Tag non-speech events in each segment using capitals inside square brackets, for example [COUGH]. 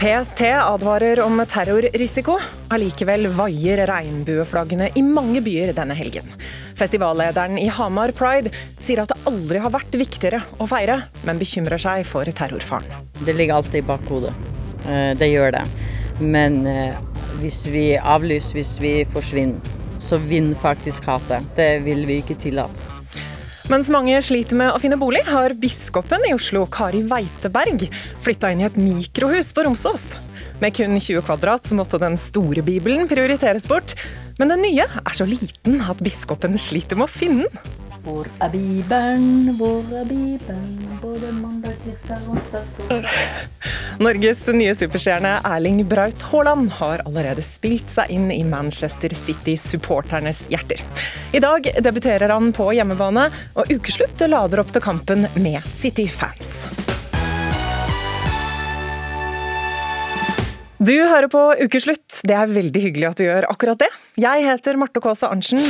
PST advarer om terrorrisiko. Allikevel vaier regnbueflaggene i mange byer denne helgen. Festivallederen i Hamar Pride sier at det aldri har vært viktigere å feire, men bekymrer seg for terrorfaren. Det ligger alltid i bakhodet. Eh, Det gjør det. Men eh, hvis vi avlyser, hvis vi forsvinner, så vinner faktisk hatet. Det vil vi ikke tillate. Mens mange sliter med å finne bolig, har biskopen i Oslo, Kari Weiteberg, flytta inn i et mikrohus på Romsås. Med kun 20 kvadrat måtte den store bibelen prioriteres bort, men den nye er så liten at biskopen sliter med å finne den. Hvor er Bibelen, hvor er Bibelen, både mandag, tirsdag, onsdag, torsdag Norges nye superstjerne Erling Braut Haaland har allerede spilt seg inn i Manchester City-supporternes hjerter. I dag debuterer han på hjemmebane, og ukeslutt lader opp til kampen med City-fans. Du hører på Ukeslutt. Det er veldig hyggelig at du gjør akkurat det. Jeg heter Marte Kaasa Arntzen.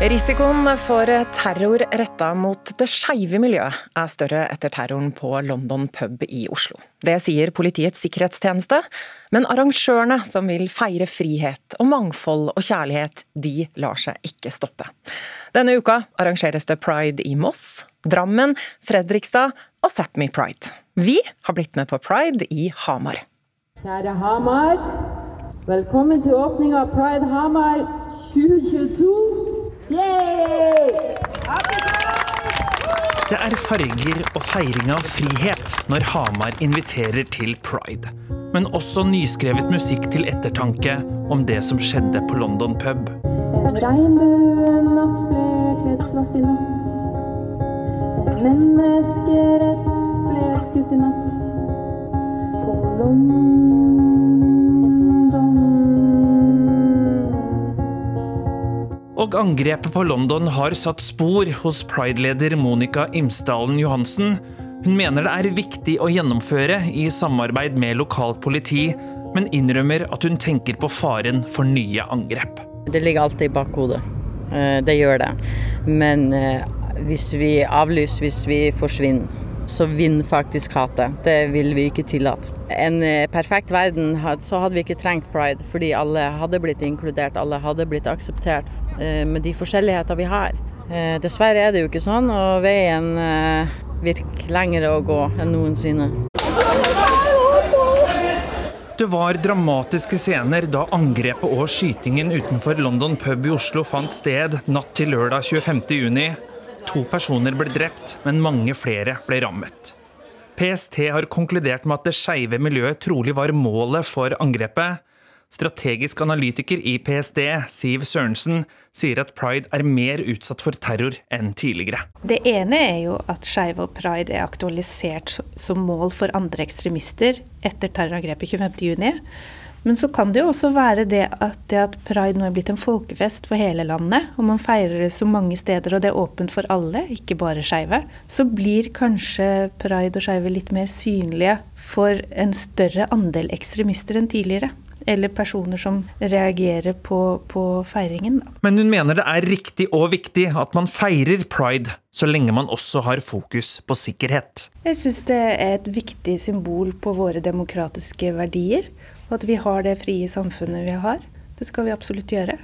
Risikoen for terror retta mot det skeive miljøet er større etter terroren på London pub i Oslo. Det sier Politiets sikkerhetstjeneste, men arrangørene som vil feire frihet og mangfold og kjærlighet, de lar seg ikke stoppe. Denne uka arrangeres det pride i Moss, Drammen, Fredrikstad og Sápmi Pride. Vi har blitt med på pride i Hamar. Kjære Hamar, velkommen til åpninga av Pride Hamar 2022. Yay! Det er farger og feiring av frihet når Hamar inviterer til pride. Men også nyskrevet musikk til ettertanke om det som skjedde på London pub. En regnbuenatt ble kledd svart i natt. En menneskerett ble skutt i natt. På London. Og angrepet på London har satt spor hos pride-leder Monica Imsdalen Johansen. Hun mener det er viktig å gjennomføre i samarbeid med lokalt politi, men innrømmer at hun tenker på faren for nye angrep. Det ligger alltid i bakhodet. Eh, Det gjør det. Men eh, hvis vi avlyser, hvis vi forsvinner, så vinner faktisk hatet. Det vil vi ikke tillate. En eh, perfekt verden, så hadde vi ikke trengt pride, fordi alle hadde blitt inkludert, alle hadde blitt akseptert med de forskjelligheter vi har. Eh, Dessverre er det jo ikke sånn, og veien eh, virker lengre å gå enn noensinne. Det var dramatiske scener da angrepet og skytingen utenfor London pub i Oslo fant sted natt til lørdag 25. juni. To personer ble drept, men mange flere ble rammet. PST har konkludert med at det skeive miljøet trolig var målet for angrepet. Strategisk analytiker i PSD, Siv Sørensen, sier at pride er mer utsatt for terror enn tidligere. Det ene er jo at skeive og pride er aktualisert som mål for andre ekstremister etter terrorangrepet 25.6. Men så kan det jo også være det at, det at pride nå er blitt en folkefest for hele landet, og man feirer det så mange steder og det er åpent for alle, ikke bare skeive, så blir kanskje pride og skeive litt mer synlige for en større andel ekstremister enn tidligere. Eller personer som reagerer på, på feiringen. Da. Men hun mener det er riktig og viktig at man feirer pride, så lenge man også har fokus på sikkerhet. Jeg syns det er et viktig symbol på våre demokratiske verdier. Og at vi har det frie samfunnet vi har. Det skal vi absolutt gjøre.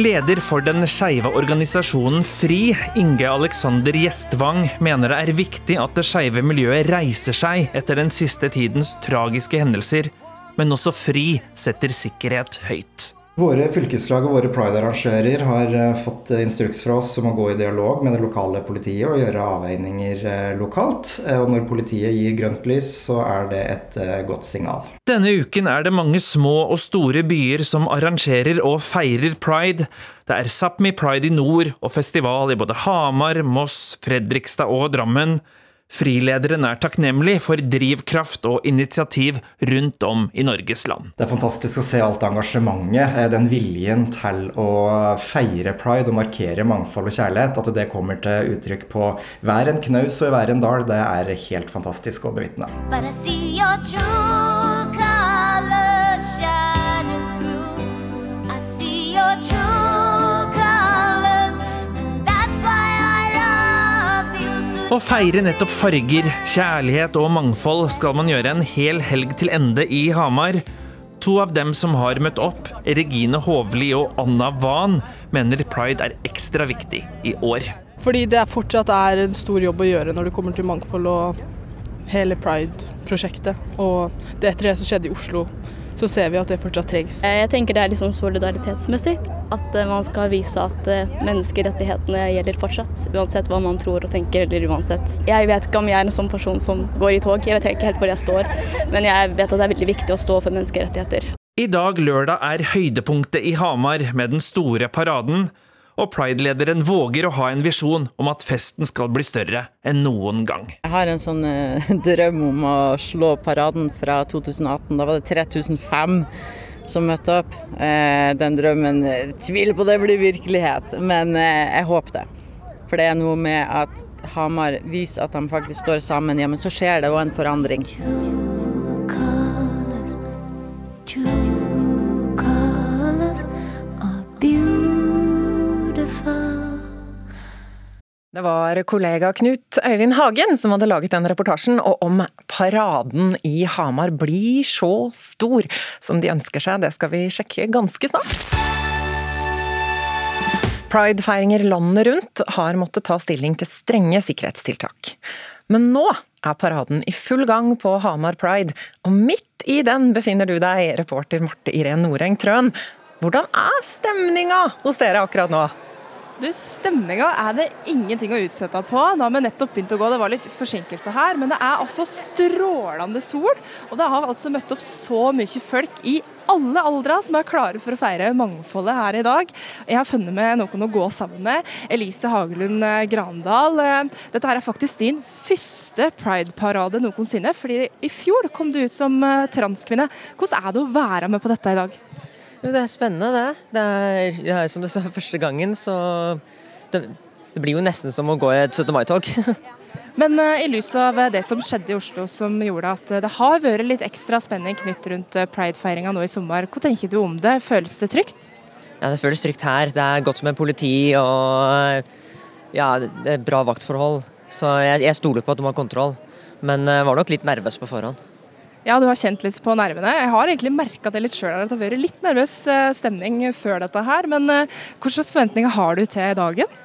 Leder for den skeive organisasjonen FRI, Inge Alexander Gjestvang, mener det er viktig at det skeive miljøet reiser seg etter den siste tidens tragiske hendelser, men også FRI setter sikkerhet høyt. Våre fylkeslag og våre pride-arrangører har eh, fått eh, instruks fra oss om å gå i dialog med det lokale politiet og gjøre avveininger eh, lokalt. Og når politiet gir grønt lys, så er det et godt signal. Denne uken er det mange små og store byer som arrangerer og feirer pride. Det er Sápmi Pride i nord og festival i både Hamar, Moss, Fredrikstad og Drammen. Frilederen er takknemlig for drivkraft og initiativ rundt om i Norges land. Det er fantastisk å se alt engasjementet, eh, den viljen til å feire pride og markere mangfold og kjærlighet. At det kommer til uttrykk på hver en knaus og i hver en dal, det er helt fantastisk å bevitne. But I see your true Å feire nettopp farger, kjærlighet og mangfold skal man gjøre en hel helg til ende i Hamar. To av dem som har møtt opp, Regine Hovli og Anna Wahn, mener pride er ekstra viktig i år. Fordi det fortsatt er en stor jobb å gjøre når det kommer til mangfold og hele Pride-prosjektet. Og det etter det som skjedde i Oslo, så ser vi at det fortsatt trengs. Jeg tenker det er litt sånn solidaritetsmessig. At eh, man skal vise at eh, menneskerettighetene gjelder fortsatt. Uansett hva man tror og tenker, eller uansett. Jeg vet ikke om jeg er en sånn person som går i tog, jeg vet ikke helt hvor jeg står. Men jeg vet at det er veldig viktig å stå for menneskerettigheter. I dag lørdag er høydepunktet i Hamar med den store paraden, og Pride-lederen våger å ha en visjon om at festen skal bli større enn noen gang. Jeg har en sånn eh, [LAUGHS] drøm om å slå paraden fra 2018. Da var det 3005 som møtte opp. Eh, den drømmen eh, tviler på det blir virkelighet, men eh, jeg håper det. For det er noe med at Hamar viser at de faktisk står sammen. Ja, men så skjer det òg en forandring. Det var kollega Knut Øyvind Hagen som hadde laget den reportasjen, og om paraden i Hamar blir så stor som de ønsker seg, det skal vi sjekke ganske snart. Pride-feiringer landet rundt har måttet ta stilling til strenge sikkerhetstiltak. Men nå er paraden i full gang på Hamar Pride, og midt i den befinner du deg, reporter Marte Irén Noreng Trøen. Hvordan er stemninga hos dere akkurat nå? Du, Stemninga er det ingenting å utsette på. Nå har vi nettopp begynt å gå, det var litt forsinkelse her. Men det er altså strålende sol, og det har altså møtt opp så mye folk i alle aldre som er klare for å feire mangfoldet her i dag. Jeg har funnet med noen å gå sammen med. Elise Hagelund eh, Grandal. Eh, Dette er faktisk din første Pride-parade noensinne. fordi i fjor kom du ut som eh, transkvinne. Hvordan er det å være med på dette i dag? Jo, det er spennende, det. Det er, det er som du sa, første gangen, så det, det blir jo nesten som å gå i et 17. mai-tog. [LAUGHS] Men eh, i lys av det som skjedde i Oslo, som gjorde at eh, det har vært litt ekstra spenning knytt rundt pridefeiringa pride-feiringa nå i sommer, hva tenker du om det? Føles det trygt? Ja, det føles trygt her. Det er godt med politi og ja, bra vaktforhold. Så jeg, jeg stoler på at de har kontroll. Men jeg var nok litt nervøs på forhånd. Ja, du har kjent litt på nervene. Jeg har egentlig merka det litt sjøl, det har vært litt nervøs eh, stemning før dette her. Men eh, hva slags forventninger har du til dagen?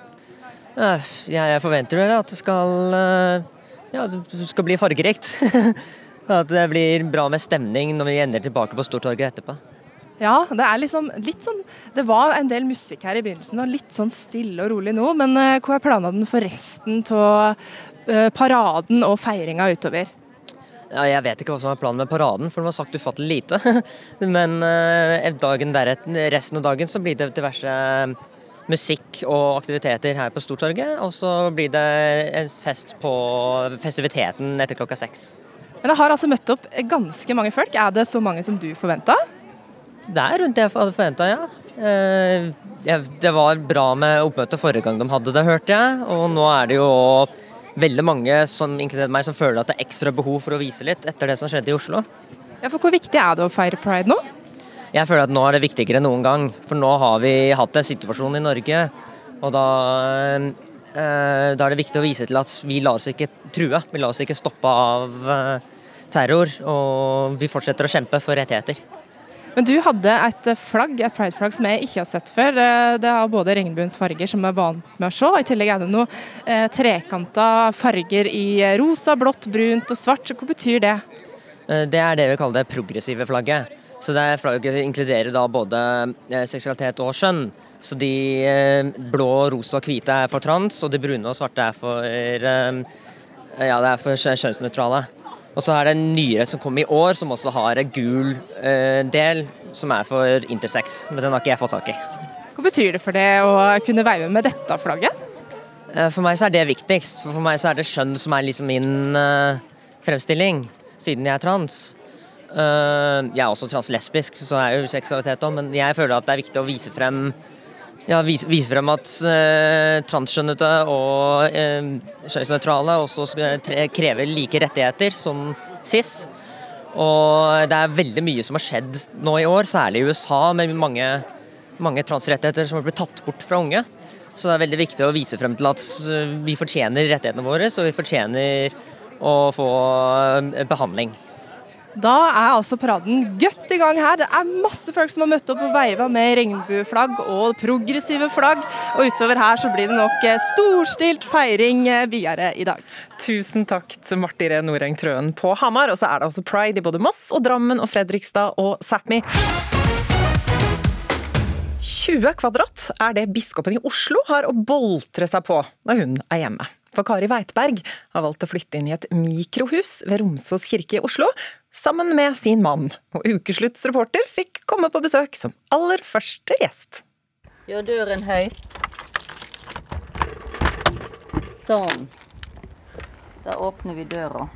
Jeg forventer vel at det skal eh, Ja, det skal bli fargerikt. [LAUGHS] At det blir bra med stemning når vi ender tilbake på Stortorget etterpå. Ja, det er liksom litt sånn Det var en del musikk her i begynnelsen, og litt sånn stille og rolig nå. Men hva er planene for resten av paraden og feiringa utover? Ja, jeg vet ikke hva som er planen med paraden, for de har sagt ufattelig lite. [LAUGHS] Men eh, dagen deretter, resten av dagen så blir det diverse musikk og aktiviteter her på Stortorget. Og så blir det en fest på festiviteten etter klokka seks. Men det har altså møtt opp ganske mange folk. Er det så mange som du forventa? Det er rundt det jeg hadde forventa, ja. Eh, Det var bra med oppmøte forrige gang de hadde det, hørte jeg. Og nå er det jo veldig mange, som inkludert meg, som føler at det er ekstra behov for å vise litt etter det som skjedde i Oslo. Ja, for Hvor viktig er det å feire pride nå? Jeg føler at nå er det viktigere enn noen gang, for nå har vi hatt en situasjon i Norge. Og da, eh, da er det viktig å vise til at vi lar oss ikke true. Vi lar oss ikke stoppe av eh, terror, og vi fortsetter å kjempe for rettigheter. Men du hadde et flagg, et prideflagg som jeg ikke har sett før. Eh, Det har både regnbuens farger, som jeg er vant med å se. I tillegg er det noen eh, trekanta farger i rosa, blått, brunt og svart. Hva betyr det? Eh, Det er det vi kaller det progressive flagget. Så det flagget inkluderer da både eh, seksualitet og skjønn. Så de eh, blå, rosa og hvite er for trans, og de brune og svarte er for, eh, ja, for kjønnsnøytrale. Og så er det en nyere som kom i år, som også har en gul eh, del, som er for intersex. Men den har ikke jeg fått tak i. Hva betyr det for det å kunne veive med dette flagget? Eh, For meg så er det viktigst. For meg så er det skjønn som er liksom min eh, fremstilling, siden jeg er trans. Uh, jeg er også translesbisk, så er jo seksualitet òg, men jeg føler at det er viktig å vise frem ja, vise, vise frem at eh, transkjønnete og eh, kjønnsnøytrale også tre, krever like rettigheter som cis. Og det er veldig mye som har skjedd nå i år, særlig i USA, med mange, mange transrettigheter som har blitt tatt bort fra unge. Så det er veldig viktig å vise frem til at vi fortjener rettighetene våre, så vi fortjener å få uh, behandling. Da er altså paraden godt i gang her. Det er masse folk som har møtt opp og veiva med regnbueflagg og progressive flagg. Og utover her så blir det nok eh, storstilt feiring eh, videre i dag. Tusen takk til Marti Re Noreng Trøen på Hamar. Og så er det altså pride i både Moss og Drammen og Fredrikstad og Sápmi. 20 kvadrat er det biskopen i Oslo har å boltre seg på når hun er hjemme. For Kari Weitberg har valgt å flytte inn i et mikrohus ved Romsås kirke i Oslo, sammen med sin mann. Og Ukeslutts reporter fikk komme på besøk som aller første gjest. Gjør døren høy. Sånn. Da åpner vi døra.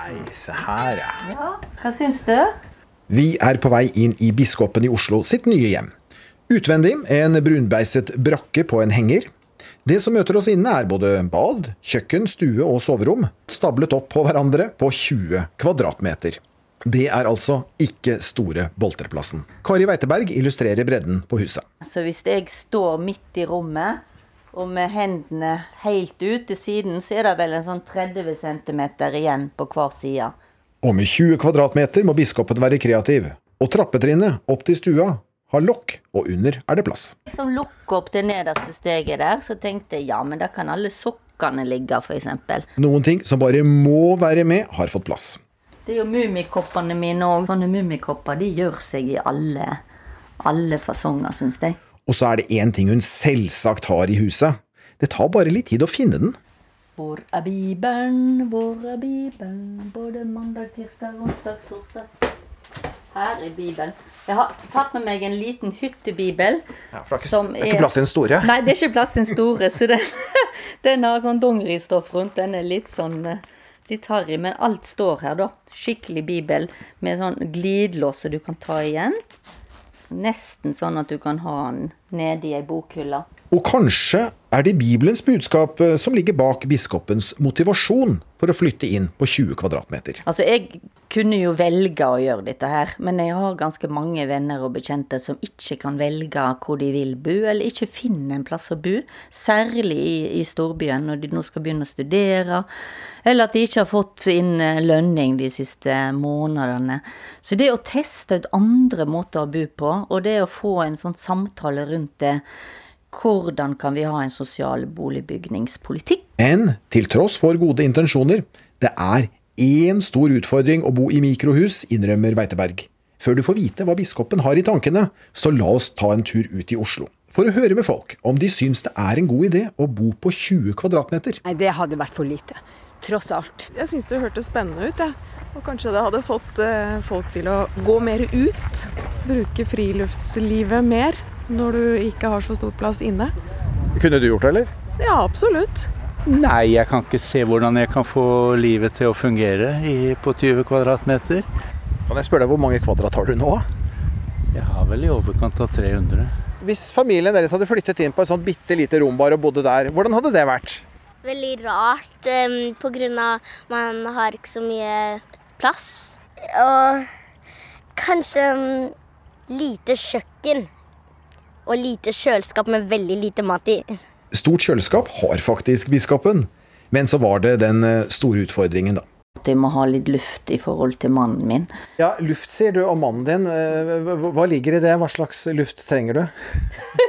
Nei, se her, ja. Ja, hva syns du? Vi er på vei inn i biskopen i Oslo sitt nye hjem. Utvendig en brunbeiset brakke på en henger. Det som møter oss inne er både bad, kjøkken, stue og soverom, stablet opp på hverandre på 20 kvadratmeter. Det er altså ikke store bolterplassen. Kari Weiteberg illustrerer bredden på huset. Så hvis jeg står midt i rommet, og med hendene helt ut til siden, så er det vel en sånn 30 cm igjen på hver side. Og med 20 kvadratmeter må biskopen være kreativ. Og trappetrinnet opp til stua har lokk, og under er det plass. Liksom lukke opp det nederste steget der, så tenkte jeg ja, men da kan alle sokkene ligge, f.eks. Noen ting som bare må være med, har fått plass. Det er jo mummikoppene mine òg. Sånne mummikopper de gjør seg i alle, alle fasonger, syns jeg. Og så er det én ting hun selvsagt har i huset. Det tar bare litt tid å finne den. Hvor er Bibelen, hvor er Bibelen, både mandag, tirsdag, onsdag, torsdag Her er Bibelen. Jeg har tatt med meg en liten hyttebibel. Ja, for det er ikke, som det er ikke plass til den store. Nei, det er ikke plass til den store, så den, [LAUGHS] den har sånn dongeristoff rundt. Den er litt sånn eh, litt harry, men alt står her, da. Skikkelig bibel med sånn glidelås så du kan ta igjen. Nesten sånn at du kan ha den nedi i ei bokhylle. Og kanskje er det Bibelens budskap eh, som ligger bak biskopens motivasjon for å flytte inn på 20 kvadratmeter. Altså, jeg kunne jo velge å gjøre dette her, men jeg har ganske mange venner og bekjente som ikke kan velge hvor de vil bo, eller ikke finner en plass å bo. Særlig i, i storbyen når de nå skal begynne å studere, eller at de ikke har fått inn eh, lønning de siste månedene. Så det å teste ut andre måter å bo på, og det å få en sånn samtale rundt det, hvordan kan vi ha en sosial boligbygningspolitikk? Men til tross for gode intensjoner, det er én stor utfordring å bo i mikrohus, innrømmer Weiteberg. Før du får vite hva biskopen har i tankene, så la oss ta en tur ut i Oslo. For å høre med folk om de syns det er en god idé å bo på 20 kvadratmeter. Nei, det hadde vært for lite. Tross alt. Jeg syns det hørtes spennende ut, jeg. Og kanskje det hadde fått eh, folk til å gå mer ut. Bruke friluftslivet mer når du ikke har så stor plass inne. Kunne du gjort det, eller? Ja, absolutt. Nei, jeg kan ikke se hvordan jeg kan få livet til å fungere i, på 20 kvadratmeter. Kan jeg spørre deg hvor mange kvadrat har du nå? Jeg har vel i overkant av 300. Hvis familien deres hadde flyttet inn på et sånt bitte lite rom bare og bodde der, hvordan hadde det vært? Veldig rart, um, av man har ikke så mye plass. Og kanskje um, lite kjøkken. Og lite kjøleskap med veldig lite mat i. Stort kjøleskap har faktisk biskopen, men så var det den eh, store utfordringen, da. At jeg må ha litt luft i forhold til mannen min. Ja, luft sier du og mannen din. Eh, hva- ligger i det? Hva slags luft trenger du? [LAUGHS]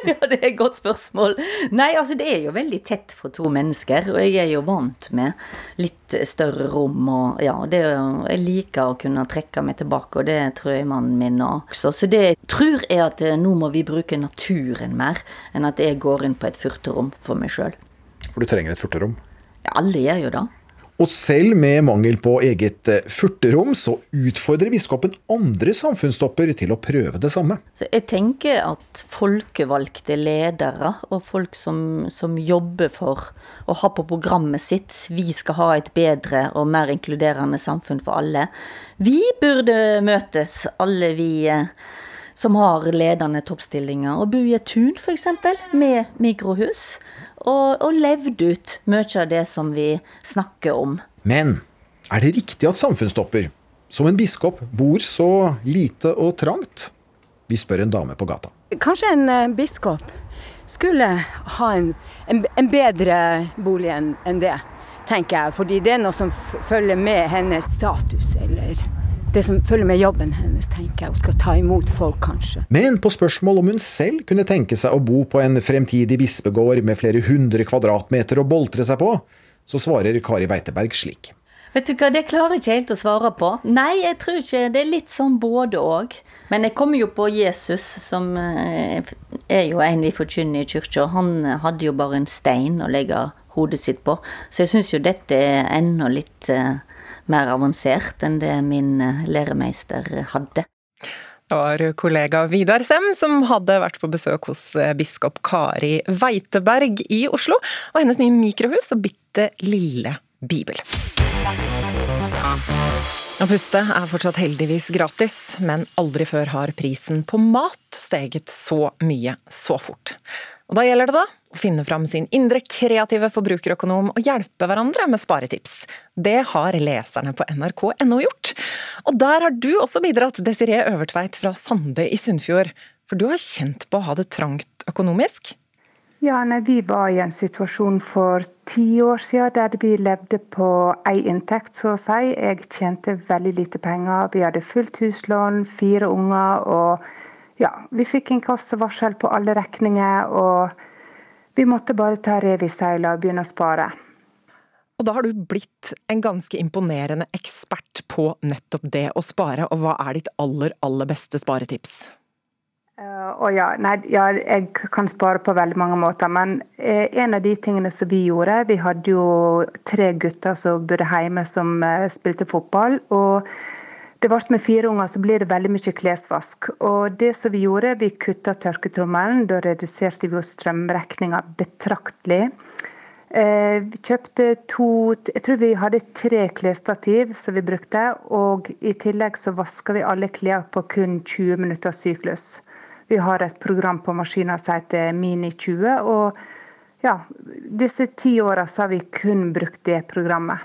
Ja, det er et godt spørsmål. Nei, altså det er jo veldig tett for to mennesker, og jeg er jo vant med litt større rom og ja, det, jeg liker å kunne trekke meg tilbake, og det tror jeg mannen min også. Så det jeg tror er at eh, nå må vi bruke naturen mer enn at jeg går inn på et furterom for meg sjøl. For du trenger et furterom. Ja, alle gjør jo det. Og selv med mangel på eget eh, furterom, så utfordrer biskopen andre samfunnstopper til å prøve det samme. Så jeg tenker at folkevalgte ledere og folk som, som jobber for å ha på programmet sitt vi skal ha et bedre og mer inkluderende samfunn for alle, vi burde møtes, alle vi eh, som har ledende toppstillinger, og et tun f.eks. med mikrohus. Og, og levd ut mye av det som vi snakker om. Men er det riktig at samfunnsstopper, som en biskop, bor så lite og trangt? Vi spør en dame på gata. Kanskje en eh, biskop skulle ha en, en, en bedre bolig enn en det, tenker jeg. Fordi det er noe som følger med hennes status, eller det som følger med jobben hennes, tenker jeg. Hun skal ta imot folk, kanskje. Men på spørsmål om hun selv kunne tenke seg å bo på en fremtidig bispegård med flere hundre kvadratmeter å boltre seg på, så svarer Kari Weiteberg slik. Vet du hva, Det klarer jeg ikke helt å svare på. Nei, jeg tror ikke Det er litt sånn både òg. Men jeg kommer jo på Jesus, som eh, er jo en vi forkynner i kirka. Han hadde jo bare en stein å legge hodet sitt på. Så jeg syns jo dette er enda litt eh, mer avansert enn det min eh, læremeister hadde. Det var kollega Vidar Sem som hadde vært på besøk hos eh, biskop Kari Weiteberg i Oslo, og hennes nye mikrohus og bitte lille bibel. Å puste er fortsatt heldigvis gratis, men aldri før har prisen på mat steget så mye så fort. Og da gjelder det da å finne fram sin indre kreative forbrukerøkonom og hjelpe hverandre med sparetips. Det har leserne på nrk.no gjort. Og der har du også bidratt, Desiree Øvertveit fra Sande i Sunnfjord. For du har kjent på å ha det trangt økonomisk? Ja, nei, Vi var i en situasjon for ti år siden der vi levde på én inntekt, så å si. Jeg tjente veldig lite penger. Vi hadde fullt huslån, fire unger. og ja, Vi fikk inkassovarsel på alle regninger, og vi måtte bare ta rev i seila og begynne å spare. Og da har du blitt en ganske imponerende ekspert på nettopp det å spare. Og hva er ditt aller, aller beste sparetips? Uh, og ja, nei, ja, jeg kan spare på veldig mange måter, men eh, en av de tingene som vi gjorde Vi hadde jo tre gutter som bodde hjemme som eh, spilte fotball. og det ble med fire unger, så blir det veldig mye klesvask. Og det som vi gjorde, vi kutta tørketrommelen. Da reduserte vi jo strømregninga betraktelig. Vi kjøpte to Jeg tror vi hadde tre klesstativ som vi brukte. Og i tillegg så vaska vi alle klær på kun 20 minutter syklus. Vi har et program på maskiner som heter Mini20. Og ja, disse ti åra har vi kun brukt det programmet.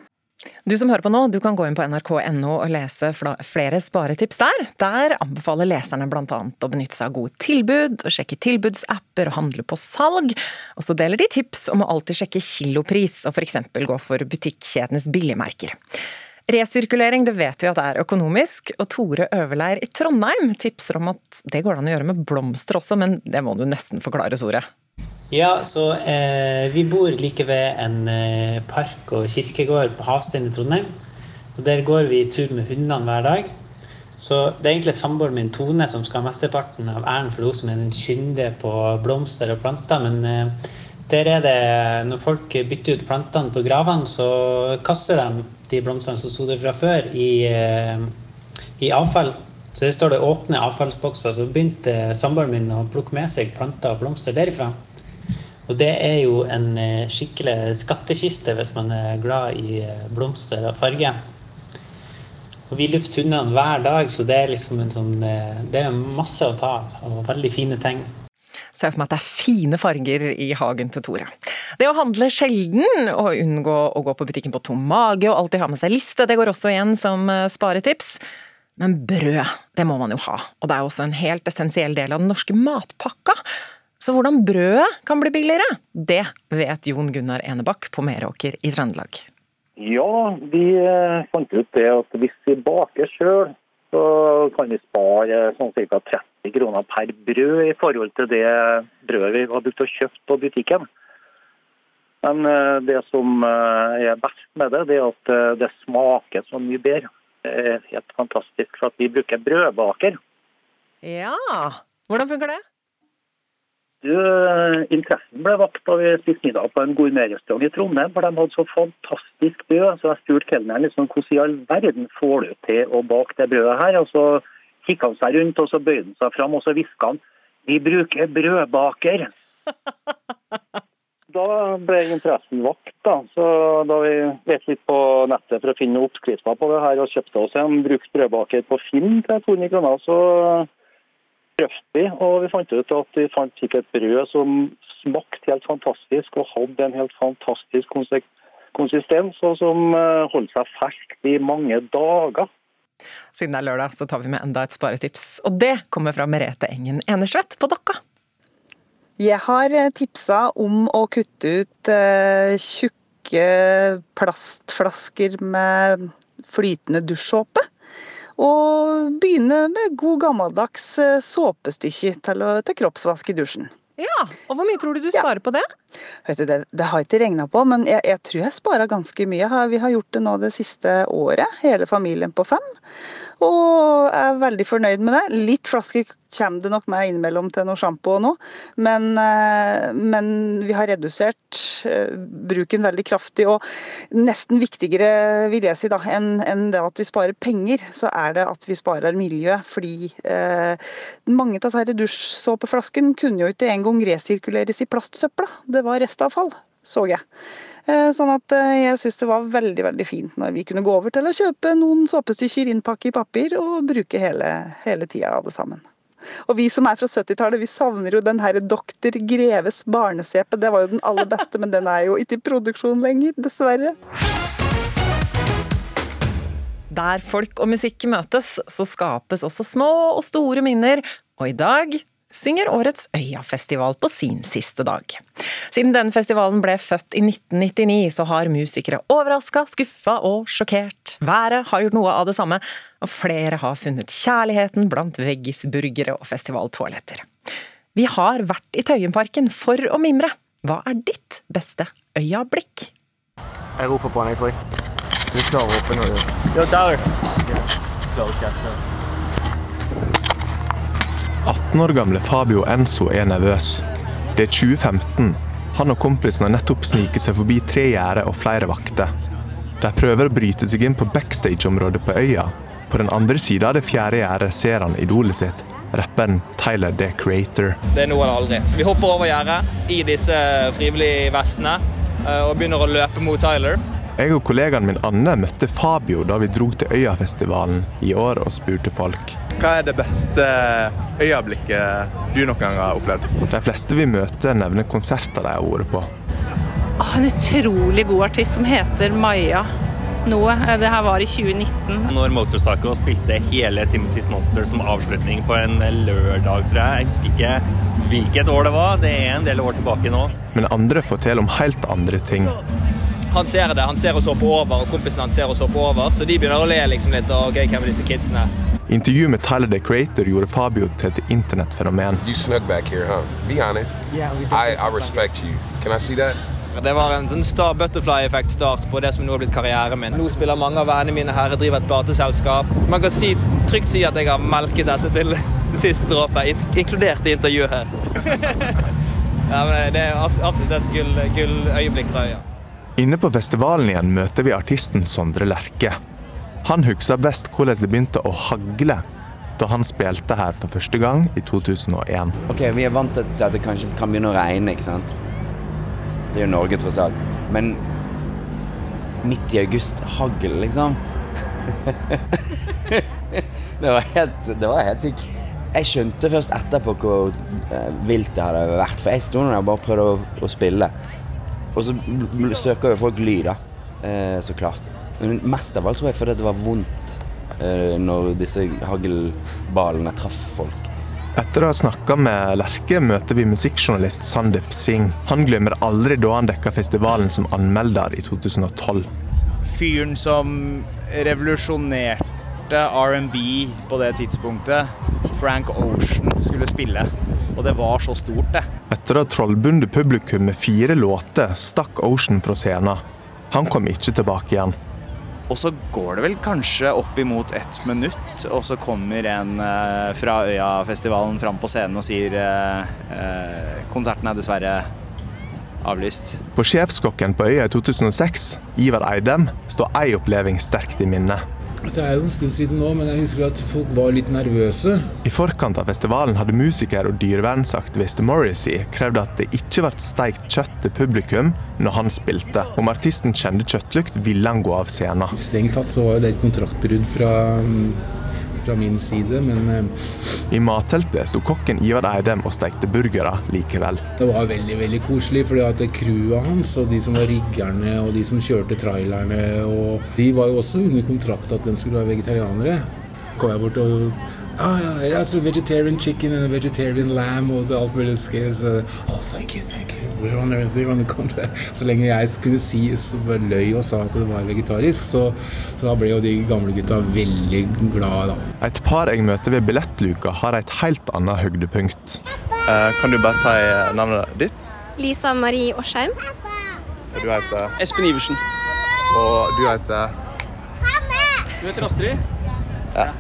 Du som hører på nå, du kan gå inn på nrk.no og lese flere sparetips der. Der anbefaler leserne bl.a. å benytte seg av gode tilbud, og sjekke tilbudsapper og handle på salg. Og så deler de tips om å alltid sjekke kilopris, og f.eks. gå for butikkjedenes billigmerker. Resirkulering det vet vi at er økonomisk, og Tore Øverleir i Trondheim tipser om at det går an å gjøre med blomster også, men det må du nesten forklare, Tore. Ja, så eh, vi bor like ved en eh, park og kirkegård på Havstein i Trondheim. Og Der går vi tur med hundene hver dag. Så det er egentlig samboeren min Tone som skal ha mesteparten av æren for hun som er den kyndige på blomster og planter. Men eh, der er det, når folk bytter ut plantene på gravene, så kaster de de blomstene som sto der fra før, i, eh, i avfall. Så det står det åpne avfallsbokser. Så begynte samboeren min å plukke med seg planter og blomster derifra. Og det er jo en eh, skikkelig skattkiste hvis man er glad i eh, blomster og farge. Og vi lufter hundene hver dag, så det er liksom en sånn Det er masse å ta av, og veldig fine ting. Ser for meg at det er fine farger i hagen til Tore. Det å handle sjelden og unngå å gå på butikken på tom mage og alltid ha med seg liste, det går også igjen som eh, sparetips. Men brød, det må man jo ha, og det er også en helt essensiell del av den norske matpakka. Så hvordan brødet kan bli billigere, det vet Jon Gunnar Enebakk på Meråker i Trøndelag. Ja, vi eh, fant ut det at hvis vi baker sjøl, så kan vi spare sånn ca. 30 kroner per brød i forhold til det brødet vi har brukt å kjøpe på butikken. Men eh, det som eh, er best med det, det er at eh, det smaker så mye bedre. Det er helt fantastisk, for at vi bruker brødbaker. Ja, hvordan funker det? du, interessen ble vakt da vi spiste middag på en gourmetrestaurant i Trondheim. For de hadde så fantastisk brød. Så jeg spurte kelneren liksom, hvordan i all verden får du til å bake det brødet her. Og så kikka han seg rundt, og så bøyde han seg fram og så hviska han vi bruker brødbaker. [LAUGHS] Da ble interessen vakt. da. Så da vi lette litt på nettet for å finne oppskrifter på det her, og kjøpte oss en brukt brødbaker på Finn til 200 kroner, så prøvde vi. Og vi fant ut at vi fant fikk et brød som smakte helt fantastisk og hadde en helt fantastisk konsistens, og som eh, holdt seg ferskt i mange dager. Siden det er lørdag, så tar vi med enda et sparetips. Og det kommer fra Merete Engen Enersvedt på Dokka. Jeg har eh, tipsa om å kutte ut eh, tjukke plastflasker med flytende dusjsåpe. Og begynne med god gammeldags såpestykke til, til kroppsvask i dusjen. Ja, og hvor mye tror du du sparer på det? Vet du, det, det har jeg ikke regna på, men jeg, jeg tror jeg sparer ganske mye. Vi har gjort det nå det siste året, hele familien på fem. Og er veldig fornøyd med det. Litt flasker kommer det nok med innimellom til noe sjampo og noe, men, eh, men vi har redusert eh, bruken veldig kraftig. Og nesten viktigere, vil jeg si, da, enn en det at vi sparer penger, så er det at vi sparer miljø. Fordi eh, mange av disse dusjsåpeflaskene kunne jo ikke engang resirkuleres i plastsøpla. Det var restavfall, så jeg. Eh, Sånn at eh, jeg syns det var veldig veldig fint når vi kunne gå over til å kjøpe noen såpestykker, innpakke i papir og bruke hele, hele tida alle sammen. Og vi som er fra 70-tallet, vi savner jo den her Doktor Greves barnesepe. Det var jo den aller beste, men den er jo ikke i produksjon lenger, dessverre. Der folk og musikk møtes, så skapes også små og store minner. Og i dag synger årets Øyafestival på sin siste dag. Siden den festivalen ble født i 1999, så har musikere overraska, skuffa og sjokkert. Været har gjort noe av det samme, og flere har funnet kjærligheten blant veggisburgere og festivaltoaletter. Vi har vært i Tøyenparken for å mimre. Hva er ditt beste øyablikk? Jeg roper på han, jeg tror jeg. Du klarer å åpne det. Jo, der. Klarer ikke. 18 år gamle Fabio Enzo er nervøs. Det er 2015. Han og kompisen har nettopp sniket seg forbi tre gjerder og flere vakter. De prøver å bryte seg inn på backstage-området på øya. På den andre sida av det fjerde gjerdet ser han idolet sitt, rapperen Tyler The Creator. Det er nå eller aldri. Så vi hopper over gjerdet i disse frivillige vestene eh, og begynner å løpe mot Tyler. Jeg og kollegaen min Anne møtte Fabio da vi dro til Øyafestivalen i år og spurte folk. Hva er det beste øyeblikket du noen gang har opplevd? De fleste vi møter, nevner konserter de har vært på. Ah, En utrolig god artist som heter Maja noe. Eh, Det her var i 2019. Når Motorsaco spilte hele Timothy's Monster som avslutning på en lørdag, tror jeg. Jeg husker ikke hvilket år det var. Det er en del år tilbake nå. Men andre forteller om helt andre ting. Han ser det, han ser oss hoppe over, og kompisen hans ser oss hoppe over, så de begynner å le liksom litt. og ok, hvem er disse kidsene? Intervjuet med Tyler The Creator gjorde Fabio til et internettfenomen. You snuck back here, huh? Be honest. Yeah, we did. I, I respect you. Can I see that? Det var en sånn star butterfly-effekt-start på det som nå har blitt karrieren min. Nå spiller mange av vennene mine her, jeg driver et plateselskap. Man kan si, trygt si at jeg har melket dette til [LAUGHS] det siste dråpet, in- inkludert i intervjuet her. [LAUGHS] ja, men det er absolutt et gull, gull fra øya. Inne på festivalen igjen møter vi artisten Sondre Lerche. Han husker best hvordan det begynte å hagle da han spilte her for første gang i 2001. Ok, Vi er vant til at det kanskje kan begynne å regne, ikke sant? Det er jo Norge, tross alt. Men midt i august, hagl, liksom. [LAUGHS] det var helt, det var helt sykt. Jeg skjønte først etterpå hvor eh, vilt det hadde vært. For jeg sto der og bare prøvde å, å spille. Og så søker jo folk da. Eh, så klart. Men mest av alt tror jeg fordi det var vondt eh, når disse haglballene traff folk. Etter å ha snakka med Lerke møter vi musikkjournalist Sandeep Singh. Han glemmer aldri da han dekka festivalen som anmelder i 2012. fyren som revolusjonerte R&B på det tidspunktet, Frank Ocean, skulle spille. Og det var så stort, det. Etter ha trollbundet publikum med fire låter, stakk Ocean fra scenen. Han kom ikke tilbake igjen. Og så går det vel kanskje opp imot ett minutt, og så kommer en eh, fra Øyafestivalen fram på scenen og sier eh, eh, konserten er dessverre avlyst. På sjefskokken på øya i 2006, Ivar Eidem, står ei oppleving sterkt i minnet. Det er jo en stund siden nå, men jeg husker at folk var litt nervøse. I forkant av festivalen hadde musiker og dyrevernsaktivist Morrissey krevd at det ikke ble steikt kjøtt til publikum når han spilte. Om artisten kjente kjøttlukt, ville han gå av scenen. Strengt tatt så var det et kontraktbrudd fra, fra min side, men eh, I matteltet sto kokken Ivar Eidem og stekte burgere likevel. det var veldig veldig koselig. fordi at crewet hans og de som var riggerne og de som kjørte trailerne, og de var jo også under kontrakt at de skulle være vegetarianere. kom jeg bort og Ah, yeah, it's a vegetarian chicken and a vegetarian lamb og alt mulig så, Oh, thank you, thank you. We're on, a, we're on a contract. Så lenge jeg kunne si så løy og sa at det var vegetarisk, så, så da ble jo de gamle gutta veldig glade, da. Et par jeg møter ved billettluka, har et helt annet høydepunkt. Uh, kan du bare si eh, navnet ditt? Lisa Marie Årsheim. Du heter Espen Iversen. Og du heter Du heter Astrid? Ja.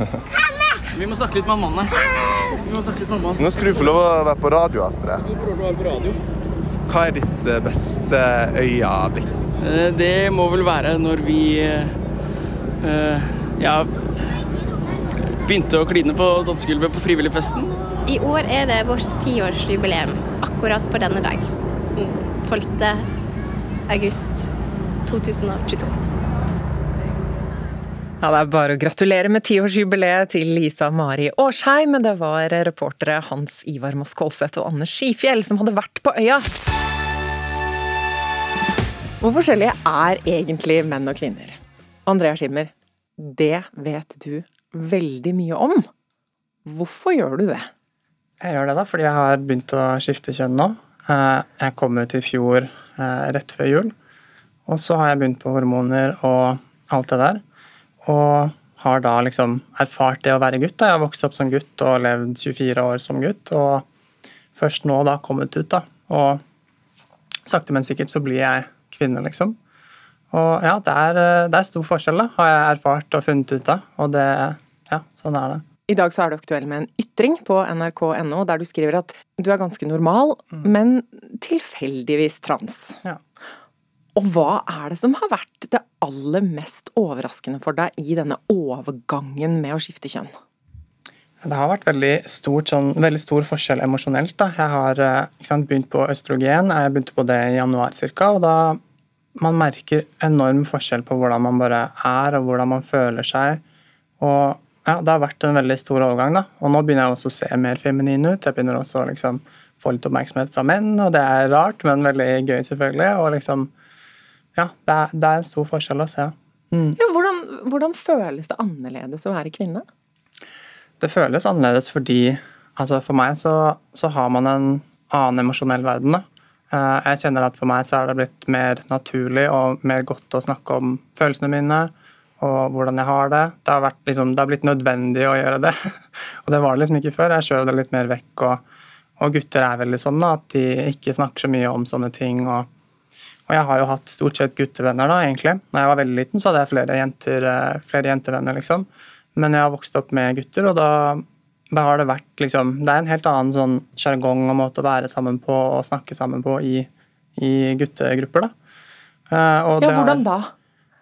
[LAUGHS] Vi må snakke litt med mannen her. Vi må snakke litt med mannen. Nå skal du få lov å være på radio, Astrid. Du får lov å være på radio. Hva er ditt eh, beste øyeblikk? Eh, Det må vel være når vi uh, ja, begynte å kline på dansegulvet på Frivilligfesten. I år er det vårt tiårsjubileum, akkurat på denne dag. 12. august 2022. Ja, Det er bare å gratulere med tiårsjubileet til Lisa Mari Årsheim, det var reportere Hans Ivar Moss Kolseth og Anne Skifjell som hadde vært på øya. Hvor forskjellige er egentlig menn og kvinner? Andrea Schimmer, det vet du veldig mye om. Hvorfor gjør du det? Jeg gjør det da, fordi jeg har begynt å skifte kjønn nå. Eh, Jeg kom ut i fjor eh, rett før jul. Og så har jeg begynt på hormoner og alt det der. Og har da liksom erfart det å være gutt. da. Jeg har vokst opp som gutt og levd 24 år som gutt. Og først nå da kommet ut, da. Og sakte, men sikkert så blir jeg kvinne, liksom. Og ja, det er, det er stor forskjell, da, har jeg erfart og funnet ut av. Og det Ja, sånn er det. I dag så er du aktuell med en ytring på nrk.no der du skriver at du er ganske normal, men tilfeldigvis trans. Ja. Og hva er det som har vært det aller mest overraskende for deg i denne overgangen med å skifte kjønn? Det har vært veldig, stort, sånn, veldig stor forskjell emosjonelt. da. Jeg har eh, sant, begynt på østrogen, jeg begynte på det i januar ca. Og da man merker enorm forskjell på hvordan man bare er og hvordan man føler seg. Og ja, Det har vært en veldig stor overgang. da. Og Nå begynner jeg også å se mer feminin ut. Jeg begynner også å liksom, få litt oppmerksomhet fra menn, og det er rart, men veldig gøy, selvfølgelig. Og liksom, ja, det er, det er en stor forskjell å se. Mm. Ja, hvordan, hvordan føles det annerledes å være kvinne? Det føles annerledes fordi altså for meg så, så har man en annen emosjonell verden. da. Eh, Jeg kjenner at for meg så er det blitt mer naturlig og mer godt å snakke om følelsene mine og hvordan jeg har det. Det har, vært, liksom, det har blitt nødvendig å gjøre det. [LAUGHS] og det var det liksom ikke før. Jeg skjøv det litt mer vekk. Og, og gutter er veldig sånn da, at de ikke snakker så mye om sånne ting. og og jeg har jo hatt stort sett guttevenner da, egentlig. Når jeg var veldig liten, så hadde jeg flere, jenter, eh, flere jentevenner, liksom. Men jeg har vokst opp med gutter, og da, da har det vært liksom Det er en helt annen sånn sjargong og måte å være sammen på og snakke sammen på i, i guttegrupper, da. Eh, og Ja, hvordan da?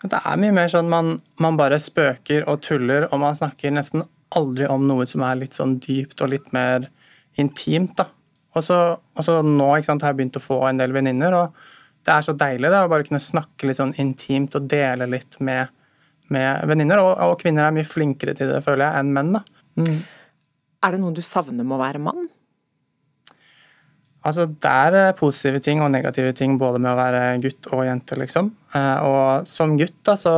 Det er mye mer sånn man, man bare spøker og tuller, og man snakker nesten aldri om noe som er litt sånn dypt og litt mer intimt, da. Og så nå ikke sant, har jeg begynt å få en del venninner, og det er så deilig da, å bare kunne snakke litt sånn intimt og dele litt med, med venninner. Og, og kvinner er mye flinkere til det, føler jeg, enn menn. da. Mm. Er det noe du savner med å være mann? Altså, Det er eh, positive ting og negative ting både med å være gutt og jente, liksom. Eh, Og som gutt, da, så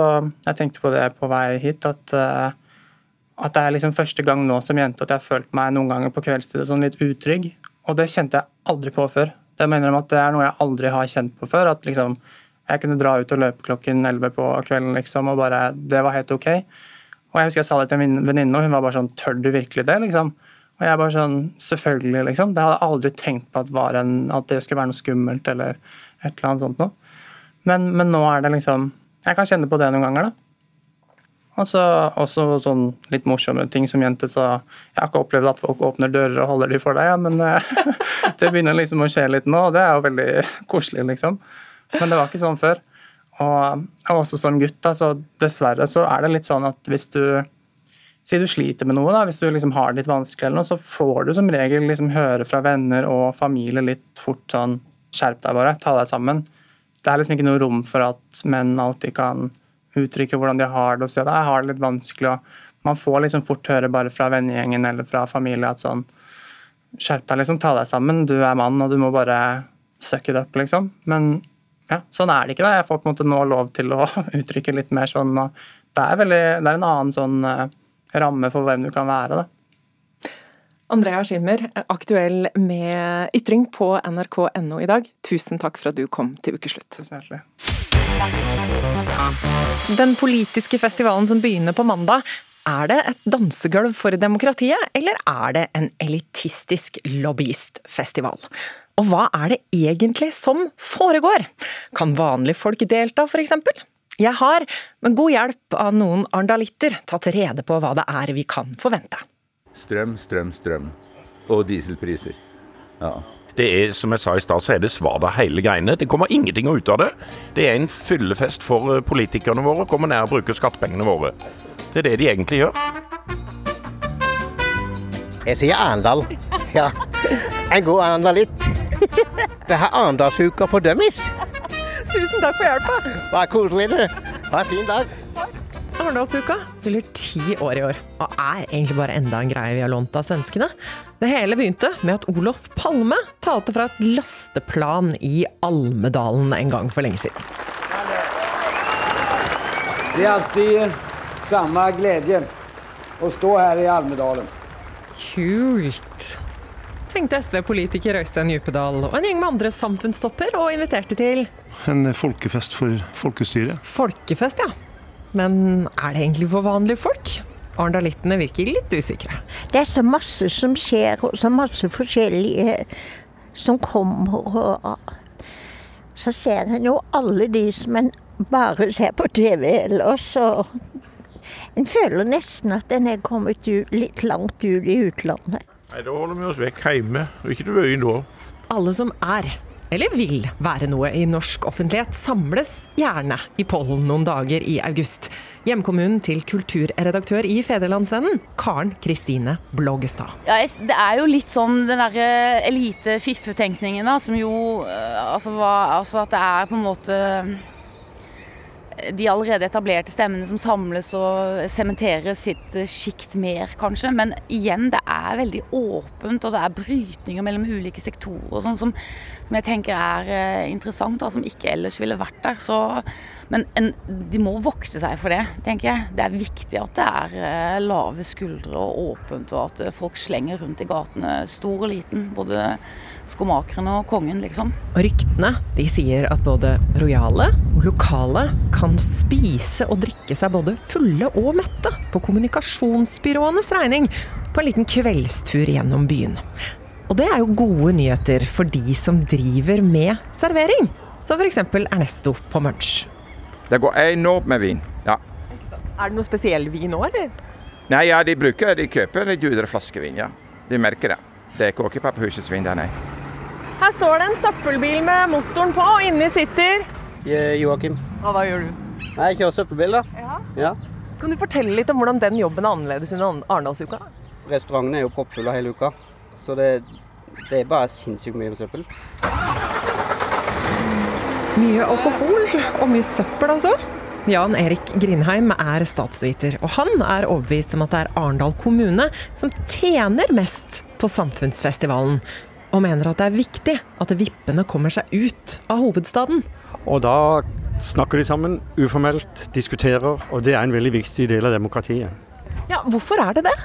Jeg tenkte på det på vei hit, at, eh, at det er liksom første gang nå som jente at jeg har følt meg noen ganger på kveldstid sånn litt utrygg. Og det kjente jeg aldri på før. Det mener at det er noe jeg aldri har kjent på før. At liksom jeg kunne dra ut og løpe klokken 11 på kvelden, liksom, og bare Det var helt ok. Og jeg husker jeg sa det til en venninne, og hun var bare sånn Tør du virkelig det? liksom? Og jeg bare sånn, Selvfølgelig, liksom. Det hadde jeg aldri tenkt på at, var en, at det skulle være noe skummelt eller et eller annet sånt noe. Men, men nå er det liksom Jeg kan kjenne på det noen ganger, da. Og så også sånn litt morsommere ting som jente, sa jeg har ikke opplevd at folk åpner dører og holder de for deg, ja, men eh, [LAUGHS] det begynner liksom å skje litt nå, og det er jo veldig koselig, liksom. Men det var ikke sånn før. Og, og også som gutt, da, så dessverre så er det litt sånn at hvis du Si du sliter med noe, da, hvis du liksom har det litt vanskelig, eller noe, så får du som regel liksom høre fra venner og familie litt fort sånn Skjerp deg bare, ta deg sammen. Det er liksom ikke noe rom for at menn alltid kan uttrykke hvordan de har det, og si at jeg har det litt vanskelig. og Man får liksom fort høre bare fra vennegjengen eller fra familie at sånn Skjerp deg, liksom. Ta deg sammen. Du er mann, og du må bare suck it up, liksom. Men ja, sånn er det ikke. da. Jeg får på en måte nå lov til å [LAUGHS] uttrykke litt mer sånn. og Det er, veldig, det er en annen sånn uh, ramme for hvem du kan være. da. Andrea Schilmer, aktuell med ytring på nrk.no i dag. Tusen takk for at du kom til ukeslutt. Den politiske festivalen som begynner på mandag, er det et dansegulv for demokratiet, eller er det en elitistisk lobbyistfestival? Og hva er det egentlig som foregår? Kan vanlige folk delta, f.eks.? Jeg har, med god hjelp av noen arndalitter, tatt rede på hva det er vi kan forvente. Strøm, strøm, strøm. Og dieselpriser. Ja. Det er, som jeg sa i stad, så er det svada hele greiene. Det kommer ingenting ut av det. Det er en fyllefest for eh, politikerne våre. Kommer ned og bruker skattepengene våre. Det er det de egentlig gjør. Jeg sier Arendal. Ja. En god arendalitt. Det er Arendalsuka for dummies. Tusen takk for hjelpa. Bare koselig, du. Ha en fin dag. Arendalsuka fyller ti år i år, og er egentlig bare enda en greie vi har lånt av svenskene. Det hele begynte med at Olof Palme talte fra et lasteplan i Almedalen en gang for lenge siden. Det er alltid samme glede å stå her i Almedalen. Kult. Tenkte SV-politiker Øystein Djupedal og en gjeng med andre samfunnsstopper og inviterte til En folkefest for folkestyret. Folkefest, ja. Men er det egentlig for vanlige folk? Arendalittene virker litt usikre. Det er så masse som skjer, og så masse forskjellige som kommer. og Så ser en jo alle de som en bare ser på TV ellers. og En føler nesten at en er kommet ut, litt langt ut i utlandet. Nei, Da holder vi oss vekk hjemme, og ikke til byen da. Alle som er eller vil være noe i norsk offentlighet, samles gjerne i Pollen noen dager i august. Hjemkommunen til kulturredaktør i Federlandsvennen, Karen Kristine Blågestad. Ja, det er jo litt sånn den derre elite-fiffe-tenkningen, da, som jo altså, var, altså at det er på en måte de allerede etablerte stemmene som samles og sementerer sitt sjikt mer, kanskje. Men igjen, det er veldig åpent, og det er brytninger mellom ulike sektorer sånn som, som, jeg tenker er interessant, da, som ikke ellers ville vært der. Så, men en, de må vokte seg for det, tenker jeg. Det er viktig at det er lave skuldre og åpent, og at folk slenger rundt i gatene, stor og liten. Både skomakerne og kongen, liksom. Og ryktene de sier at både rojale og lokale kan spise og drikke seg både fulle og mette på kommunikasjonsbyråenes regning på en liten kveldstur gjennom byen. Og det er jo gode nyheter for de som driver med servering, som f.eks. Ernesto på Munch. Det går enormt med vin, ja. Er det noe spesiell vin nå, eller? Nei, ja, de bruker, de kjøper litt dyrere flaskevin, ja. De merker det. Det går ikke Pappahusets vin der, nei. Her står det en søppelbil med motoren på, og inni sitter Joakim. Og hva gjør du? Jeg kjører søppelbil, da. Ja. ja. Kan du fortelle litt om hvordan den jobben er annerledes under Arendalsuka? Restauranten er jo proppfull hele uka, så det, det er bare sinnssykt mye søppel. Mye alkohol og mye søppel, altså. Jan Erik Grindheim er statsviter, og han er overbevist om at det er Arendal kommune som tjener mest på Samfunnsfestivalen, og mener at det er viktig at vippene kommer seg ut av hovedstaden. Og da snakker de sammen, uformelt, diskuterer, og det er en veldig viktig del av demokratiet. Ja, Hvorfor er det det?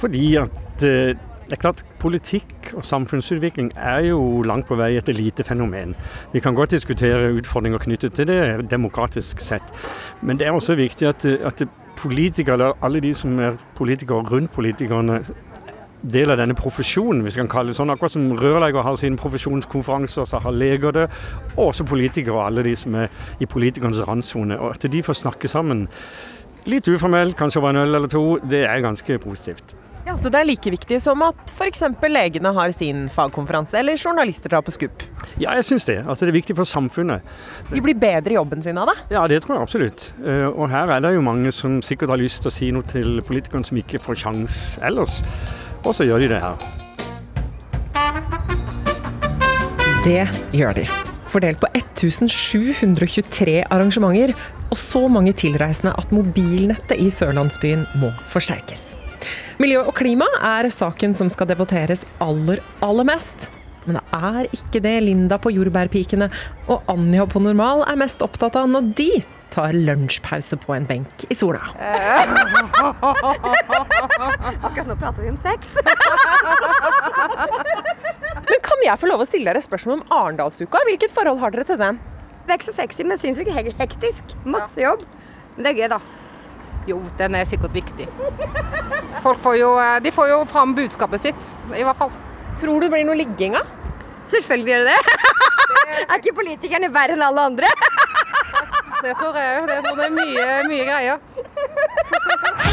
Fordi at det er klart Politikk og samfunnsutvikling er jo langt på vei et elitefenomen. Vi kan godt diskutere utfordringer knyttet til det demokratisk sett, men det er også viktig at, at politikere, eller alle de som er politikere rundt politikerne, del av denne profesjonen, hvis vi kan kalle det sånn. Akkurat som rørlegger har sine profesjonskonferanser, så har leger det. Og også politikere og alle de som er i politikernes randsone. Og at de får snakke sammen Litt uformelt, kanskje over en øl eller to. Det er ganske positivt. Ja, så Det er like viktig som at f.eks. legene har sin fagkonferanse, eller journalister tar på skupp. Ja, jeg syns det. Altså, det er viktig for samfunnet. De blir bedre i jobben sin av det? Ja, det tror jeg absolutt. Eh, og her er det jo mange som sikkert har lyst til å si noe til politikerne som ikke får sjans ellers. Og så gjør de det her. Det gjør de. Fordelt på 1723 arrangementer og så mange tilreisende at mobilnettet i sørlandsbyen må forsterkes. Miljø og klima er saken som skal debatteres aller, aller mest. Men det er ikke det Linda på Jordbærpikene og Anja på Normal er mest opptatt av når de tar lunsjpause på en benk i sola. [LAUGHS] Akkurat nå prater vi om sex. [LAUGHS] Men kan jeg få lov å stille dere spørsmål om Arendalsuka? Hvilket forhold har dere til den? Det er ikke så sexy, men sinnssykt he- hektisk. Masse jobb. Men det er gøy, da. Jo, den er sikkert viktig. Folk får jo, eh, de får jo fram budskapet sitt, i hvert fall. Tror du det blir noe ligging av? Selvfølgelig gjør det det. [LAUGHS] er ikke politikerne verre enn alle andre? Det tror jeg òg. Det, det er mye, mye greier.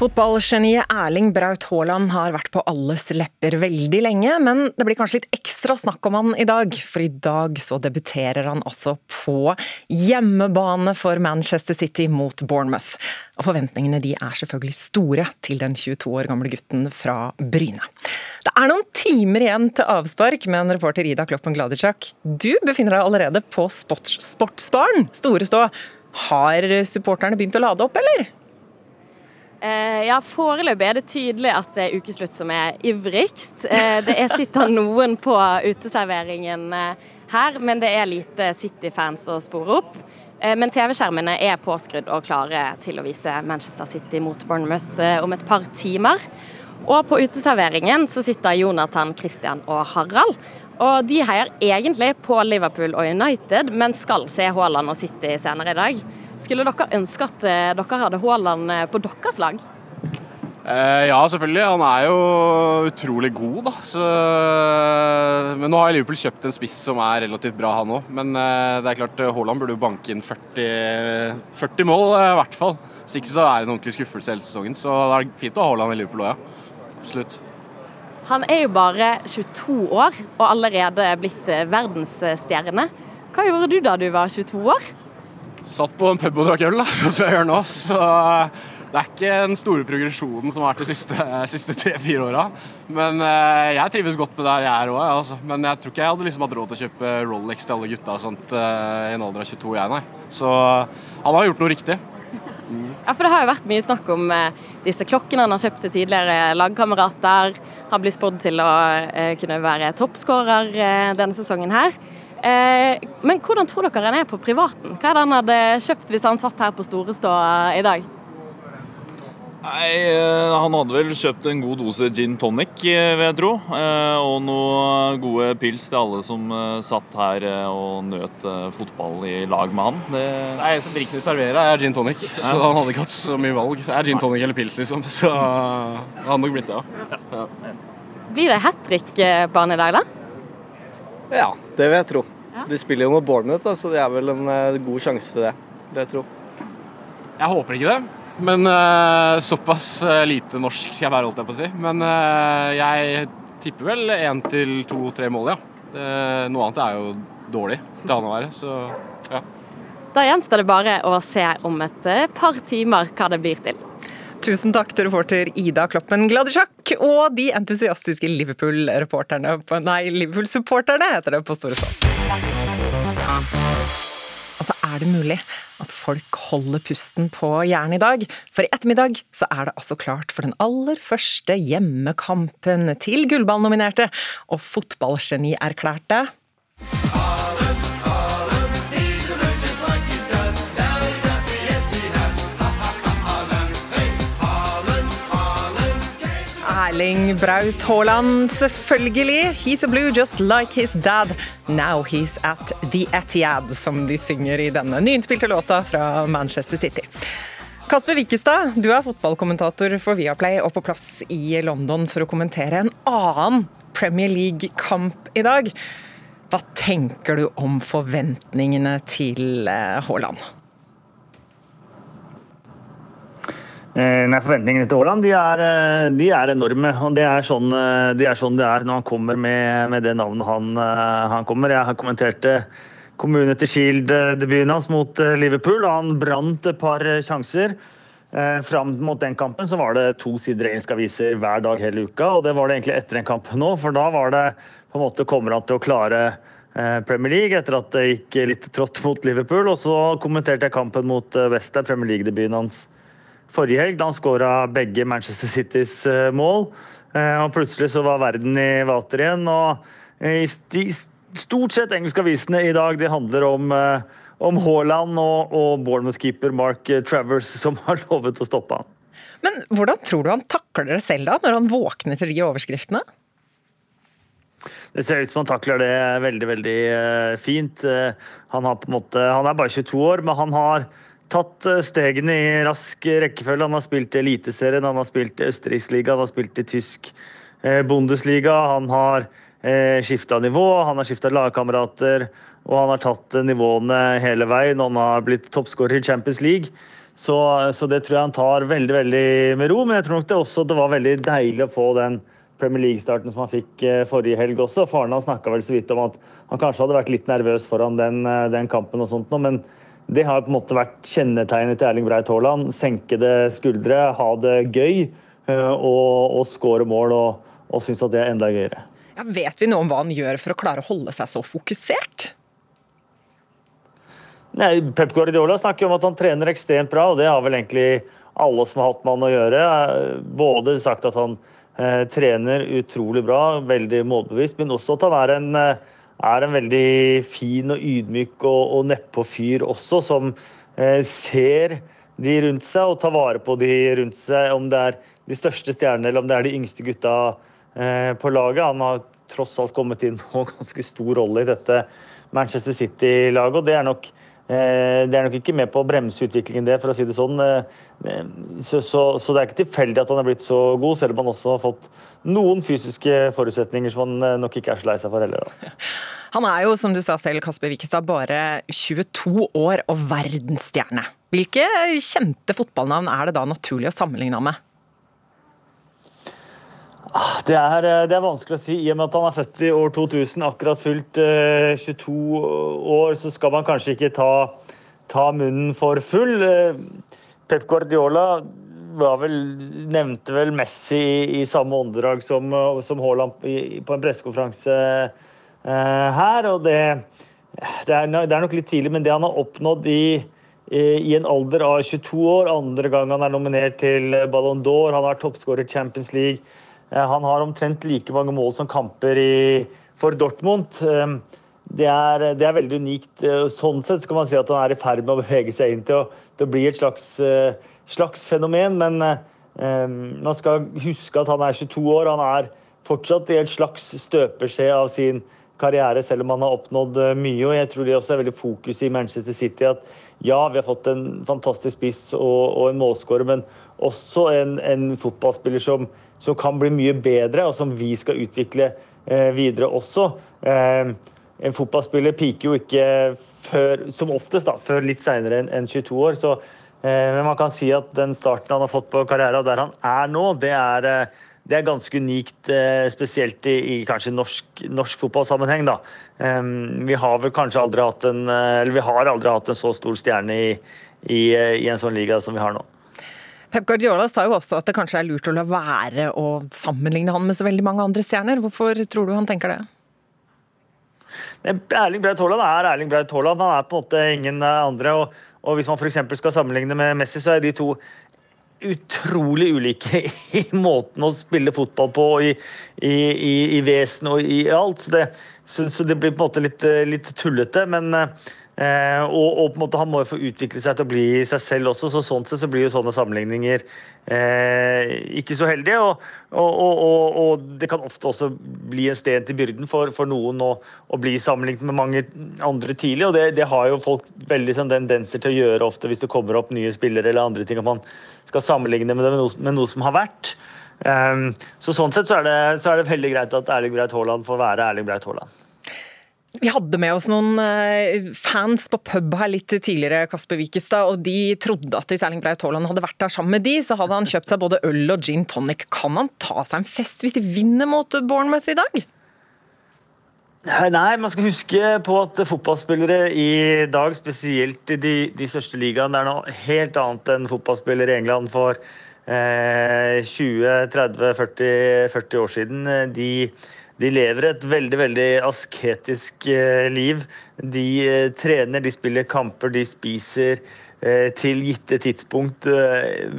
Fotballgeniet Erling Braut Haaland har vært på alles lepper veldig lenge, men det blir kanskje litt ekstra snakk om han i dag, for i dag så debuterer han altså på hjemmebane for Manchester City mot Bournemouth. Og forventningene de er selvfølgelig store til den 22 år gamle gutten fra Bryne. Det er noen timer igjen til avspark, men reporter Ida Kloppen Gladisjak, du befinner deg allerede på sports Sportsbaren Store Stå. Har supporterne begynt å lade opp, eller? Eh, ja, Foreløpig er det tydelig at det er ukeslutt som er ivrigst. Eh, det er sitter noen på uteserveringen eh, her, men det er lite City-fans å spore opp. Men TV-skjermene er påskrudd og klare til å vise Manchester City mot Bournemouth om et par timer. Og på uteserveringen så sitter Jonathan, Christian og Harald. Og de heier egentlig på Liverpool og United, men skal se Haaland og City senere i dag. Skulle dere ønske at eh, dere hadde Haaland eh, på deres lag? Eh, ja, selvfølgelig. Han er jo utrolig god, da. Så, men nå har Liverpool kjøpt en spiss som er relativt bra, han òg. Men eh, det er klart, Haaland burde jo banke inn 40, 40 mål, eh, i hvert fall. Hvis ikke så er det en ordentlig skuffelse hele sesongen. Så det er fint å ha Haaland i Liverpool òg, ja. Absolutt. Han er jo bare 22 år og allerede blitt eh, verdensstjerne. Hva gjorde du da du var 22 år? Satt på en pub og drakk øl, da, [LAUGHS] som jeg gjør nå. Så eh, det er ikke den store progresjonen som har vært de siste, siste tre-fire åra. Men eh, jeg trives godt med der jeg er òg, altså. Men jeg tror ikke jeg hadde liksom hatt råd til å kjøpe Rolex til alle gutta sånt eh, i en alder av 22, jeg, nei. Så han har gjort noe riktig. Ja, for Det har jo vært mye snakk om eh, disse klokkene han har kjøpt til tidligere lagkamerater. Har blitt spådd til å eh, kunne være toppskårer eh, denne sesongen her. Eh, men hvordan tror dere han er på privaten? Hva er det han hadde kjøpt hvis han satt her på Storestå i dag? Nei, eh, Han hadde vel kjøpt en god dose gin tonic, eh, vil jeg tro. Eh, Og noe gode pils til alle som eh, satt her eh, og nøt eh, fotball i lag med han. Det... Nei, drikken de serverer er gin tonic, så han hadde ikke hatt så mye valg. Det er gin tonic eller pils, liksom. Så det hadde nok blitt det, ja. ja. Blir det hat trick eh, på han i dag, da? Ja, det vil jeg tro. De spiller jo mot Bournemouth, da, så det er vel en eh, god sjanse til det. Det jeg tror Jeg håper ikke det. Men uh, såpass eh, lite norsk skal jeg være, holdt jeg på å si. Men uh, jeg tipper vel én til to-tre mål, ja. Det, noe annet er jo dårlig til han å være, så ja. Da gjenstår det bare å se om et par timer hva det blir til. Tusen takk til reporter Ida Kloppen Gladisjakk og de entusiastiske Liverpool-reporterne Nei, Liverpool-supporterne heter det på Store Stå. Altså, er det mulig at folk holder pusten på hjernen i dag? For i ettermiddag så er det altså klart for den aller første hjemmekampen til gullballnominerte og fotballgenierklærte Erling Braut Haaland, selvfølgelig. He's a blue just like his dad. Now he's at the Etihad, som de synger i denne nyinnspilte låta fra Manchester City. Kasper Wikestad, du er fotballkommentator for Viaplay og på plass i London for å kommentere en annen Premier League-kamp i dag. Hva tenker du om forventningene til Haaland? Haaland? Eh, nei, Forventningene til Haaland de eh, de er, enorme. og Det er sånn eh, det er, sånn det er når han kommer med, med det navnet han, han, kommer. Jeg har kommentert til Shield-debuten hans mot Liverpool. og Han brant et par sjanser. Fram mot den kampen så var det to sider engelske aviser hver dag hele uka. og Det var det egentlig etter en kamp nå, for da var det på en måte kommer han til å klare Premier League etter at det gikk litt trått mot Liverpool. Og så kommenterte jeg kampen mot Western, Premier League-debuten hans forrige helg, da han skåra begge Manchester Citys eh, mål. Eh, og plutselig så var verden i vater igjen. og eh, i stort sett engelske avisene i dag de handler om, om Haaland og, og Bournemouth-keeper Mark Travers, som har [LAUGHS] lovet å stoppe han. Men hvordan tror du han takler det selv, da, når han våkner til de overskriftene? Det ser ut som han takler det veldig, veldig fint. Han, måte, han er bare 22 år, men han har tatt eh, stegene i rask rekkefølge. Han har spilt i Eliteserien, han har spilt i Østerriksliga, han har spilt i tysk eh, Bundesliga. Han har eh, skifta nivå, han har skifta lagkamerater, og han har tatt nivåene hele veien. Han har blitt toppskårer i Champions League. Så, så, det tror jeg han tar veldig veldig med ro. Men jeg tror nok det også det var veldig deilig å få den Premier League-starten som han fikk forrige helg også. Faren hans snakka vel så vidt om at han kanskje hadde vært litt nervøs foran den, den kampen og sånt men det har på en måte vært kjennetegnet til Erling Breit Haaland. Senkede skuldre, ha det gøy eh, og, og skåre mål og, og synes at det er enda gøyere. Ja, vet vi noe om hva han gjør for å klare å holde seg så fokusert? Nei, Pep Guardiola snakker om at han trener ekstremt bra, og det har vel egentlig alle som har hatt med han å gjøre. Både sagt at han eh, trener utrolig bra, veldig målbevisst, men også at han er en eh, er en veldig fin og ydmyk og, og nedpå fyr også, som eh, ser de rundt seg og tar vare på de rundt seg, om det er de største stjernene eller om det er de yngste gutta eh, på laget. Han har tross alt kommet inn og [LAUGHS] ganske stor rolle i dette Manchester City-laget, og det er nok det er nok ikke med på å bremse utviklingen, det, for å si det sånn. Eh, eh, så, så, så, det er ikke tilfeldig at han er blitt så god, selv om han også har fått noen fysiske forutsetninger som han nok ikke er så lei seg for heller. Da. [LAUGHS] Han er jo, som du sa selv, Kasper Wikestad, bare 22 år og verdensstjerne. Hvilke kjente fotballnavn er det da naturlig å sammenligne med? Ah, det er, eh, det er, vanskelig å si. I og med at han er født i år 2000, akkurat fylt eh, 22 år, så skal man kanskje ikke ta, ta munnen for full. Uh, Pep Guardiola vel, nevnte vel Messi i, i samme åndedrag som, som Haaland på en pressekonferanse eh, her. og det, det, er, det, er, nok litt tidlig, men det han har oppnådd i, i, en alder av 22 år, andre gang han er nominert til Ballon d'Or, han har toppskårer i Champions League Eh, han har omtrent like mange mål som kamper i, for Dortmund. Eh, det er, det er, veldig unikt. Eh, sånn sett skal man si at han er i ferd med å bevege seg inn til å, til å bli et slags, slags, fenomen. Men man skal huske at han er 22 år. Han er fortsatt i et slags støpeskje av sin karriere, selv om han har oppnådd mye. og Jeg tror det også er veldig fokus i Manchester City at ja, vi har fått en fantastisk spiss og, og en målskårer, men også en, en fotballspiller som som kan bli mye bedre, og som vi skal utvikle eh, videre også. Eh, en fotballspiller piker jo ikke før, som oftest da, før litt seinere enn 22 år. Så, eh, men man kan si at den starten han har fått på karrieren, der han er nå, det er, det er ganske unikt, spesielt i, i kanskje norsk, norsk fotballsammenheng. Da. Vi har vel kanskje aldri hatt en, eller vi har aldri hatt en så stor stjerne i, i, i en sånn liga som vi har nå. Pep Guardiola sa jo også at det kanskje er lurt å la være å sammenligne han med så veldig mange andre stjerner. Hvorfor tror du han tenker det? Erling Braut Haaland er Erling Braut Haaland. Han er på en måte ingen andre. Og, og hvis man f.eks. skal sammenligne med Messi, så er de to utrolig ulike [LAUGHS] i måten å spille fotball på, i, i, i, i vesen og i alt. Så det, så, så det, blir på en måte litt, litt tullete. Men Eh, og, og, på en måte han må jo få utvikle seg til å bli seg selv også, så sånn sett så blir jo sånne sammenligninger eh, ikke så heldige. Og, og, og, det kan ofte også bli en sten til byrden for, for noen å, å, bli sammenlignet med mange andre tidlig, og det, det har jo folk veldig sånn, tendenser til å gjøre ofte hvis det kommer opp nye spillere eller andre ting, at man skal sammenligne med det med noe, med noe som har vært. Um, så Sånn sett så er, det, så er det veldig greit at Erling Breit Haaland får være Erling Breit Haaland. Vi hadde med oss noen eh, fans på pub her litt tidligere, Kasper Wikestad, og de trodde at hvis Erling Braut Haaland hadde vært der sammen med de, så hadde han kjøpt seg både øl og gin tonic. Kan han ta seg en fest hvis de vinner mot Bournemouth i dag? Nei, man skal huske på at fotballspillere i dag, spesielt i de, de største ligaene, er noe helt annet enn fotballspillere i England for eh, 20-30-40 år siden. De, de, lever et veldig, veldig asketisk eh, liv. De eh, trener, de spiller kamper, de spiser eh, til gitte tidspunkt.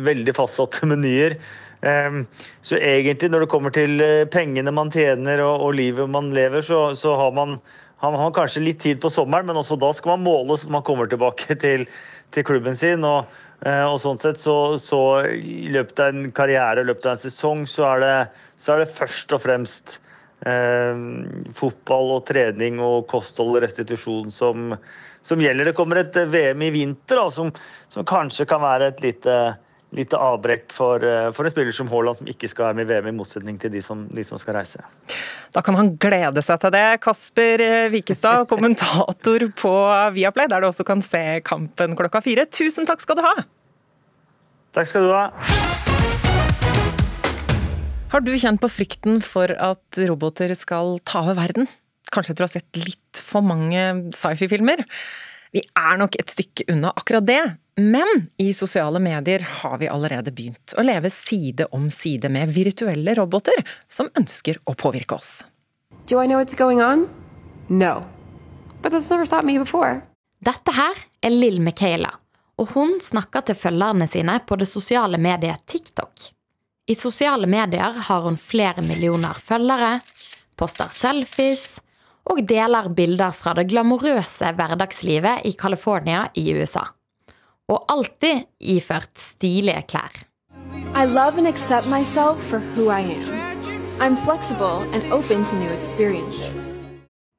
Veldig fastsatte [LAUGHS] menyer. Ehm, så egentlig når det kommer til pengene man tjener og, og livet man lever, så, så har man har kanskje litt tid på sommeren, men også da skal man måles når man kommer tilbake [LAUGHS] til, til klubben sin. Og, og, sånn sett så, så, i løpet av en karriere, i løpet av en sesong, så er det, så er det først og fremst fotball og trening og kosthold og restitusjon som, som, gjelder. Det kommer et VM i vinter da, som, som kanskje kan være et lite lite avbrekk for, eh, for, en spiller som Haaland, som ikke skal være med i VM, i motsetning til de som, de som, skal reise. Da kan han glede seg til det. Kasper Wikestad, [LAUGHS] kommentator på Viaplay, der du også kan se kampen klokka fire. Tusen takk skal du ha! Takk skal du ha. Har du kjent på frykten for at roboter skal ta over verden? Kanskje etter å ha sett litt for mange sci-fi-filmer? Vi er nok et stykke unna akkurat det, men i sosiale medier har vi allerede begynt å leve side om side med virtuelle roboter som ønsker å påvirke oss. Do I know what's going on? No. But that's never stopped me before. Dette her er Lill Michaela, og hun snakker til følgerne sine på det sosiale mediet TikTok. I sosiale medier har hun flere millioner følgere, poster selfies og deler bilder fra det glamorøse hverdagslivet i California i USA og alltid iført stilige klær. I love and accept myself for who I am. I'm flexible and open to new experiences.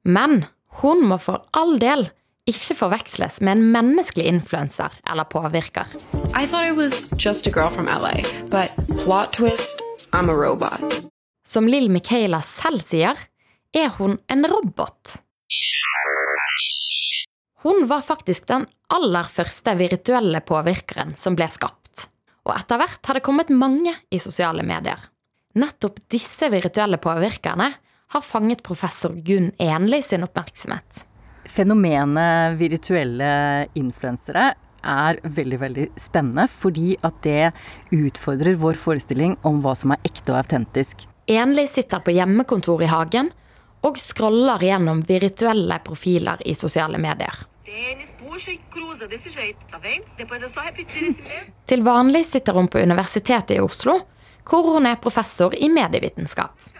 Men hun må for all del ikke forveksles med en menneskelig influenser eller påvirker. I thought I was just a girl from LA, but plot twist, I'm a robot. Som Lill Michaela selv sier, er hun en robot. Hun var faktisk den aller første virtuelle påvirkeren som ble skapt. Og etter hvert har det kommet mange i sosiale medier. Nettopp disse virtuelle påvirkerne har fanget professor Gunn Enli sin oppmerksomhet. Fenomenet virtuelle influensere er veldig veldig spennende, fordi at det utfordrer vår forestilling om hva som er ekte og autentisk. Enli sitter på hjemmekontor i hagen og scroller gjennom virtuelle profiler i sosiale medier. Til vanlig sitter hun på Universitetet i Oslo, hvor hun er professor i medievitenskap.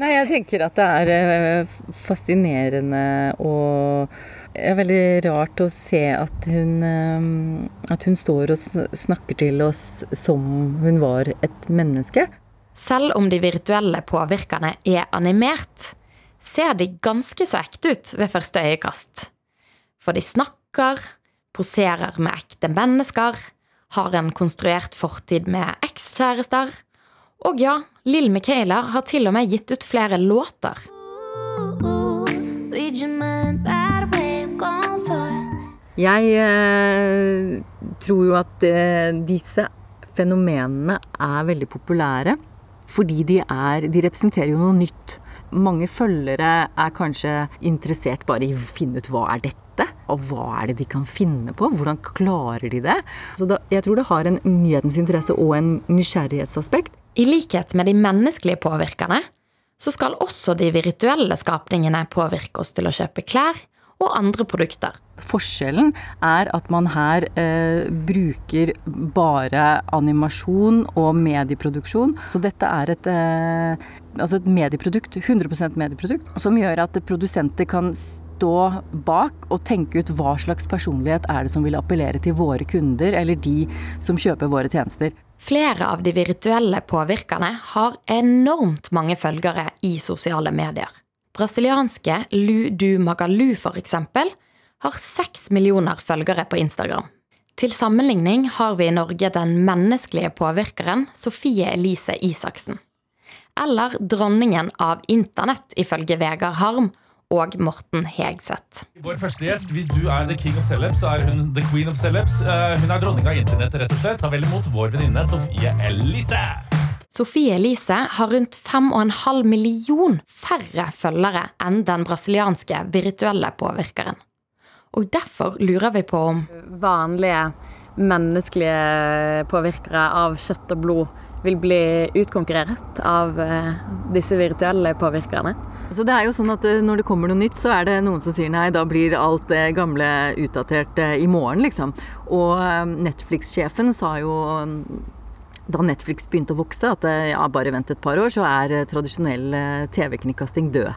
Nei, jeg tenker at det er eh, fascinerende og det er veldig rart å se at hun, eh, at hun står og snakker til oss som hun var et menneske. Selv om de virtuelle påvirkerne er animert, ser de ganske så ekte ut ved første øyekast. For de snakker, poserer med ekte mennesker, har en konstruert fortid med ekskjærester. Og ja, Lill Michaela har til og med gitt ut flere låter. Jeg eh, tror jo at eh, disse fenomenene er veldig populære. Fordi de, er, de representerer jo noe nytt. Mange følgere er kanskje interessert bare i å finne ut hva er dette og hva er det de kan finne på? Hvordan klarer de det? Så da, jeg tror det har en nyhetens interesse og en nysgjerrighetsaspekt. I likhet med de menneskelige påvirkerne, så skal også de virtuelle skapningene påvirke oss til å kjøpe klær og andre produkter. Forskjellen er at man her eh, bruker bare animasjon og medieproduksjon. Så dette er et, eh, altså et medieprodukt, 100% medieprodukt, som gjør at produsenter kan stå bak og tenke ut hva slags personlighet er det som vil appellere til våre kunder eller de som kjøper våre tjenester. Flere av de virtuelle påvirkerne har enormt mange følgere i sosiale medier. Brasilianske Lu Du Magalu f.eks. har seks millioner følgere på Instagram. Til sammenligning har vi i Norge den menneskelige påvirkeren Sofie Elise Isaksen. Eller dronningen av internett, ifølge Vegard Harm, og Morten Hegseth. Vår første gjest, hvis du er the king of celebs, så er hun the queen of celebs. Eh, Hun er dronning av internett, rett og slett. Ta vel imot vår venninne Sofie Elise. Sofie Elise har rundt 5,5 million færre følgere enn den brasilianske virtuelle påvirkeren. Og derfor lurer vi på om Vanlige menneskelige påvirkere av kjøtt og blod vil bli utkonkurrert av eh, disse virtuelle påvirkerne. Så det er jo sånn at eh, Når det kommer noe nytt, så er det noen som sier nei, da blir alt det gamle utdatert eh, i morgen, liksom. Og Netflix-sjefen sa jo da Netflix begynte å vokse, at eh, ja, bare vent et par år, så er eh, tradisjonell eh, TV-kringkasting død.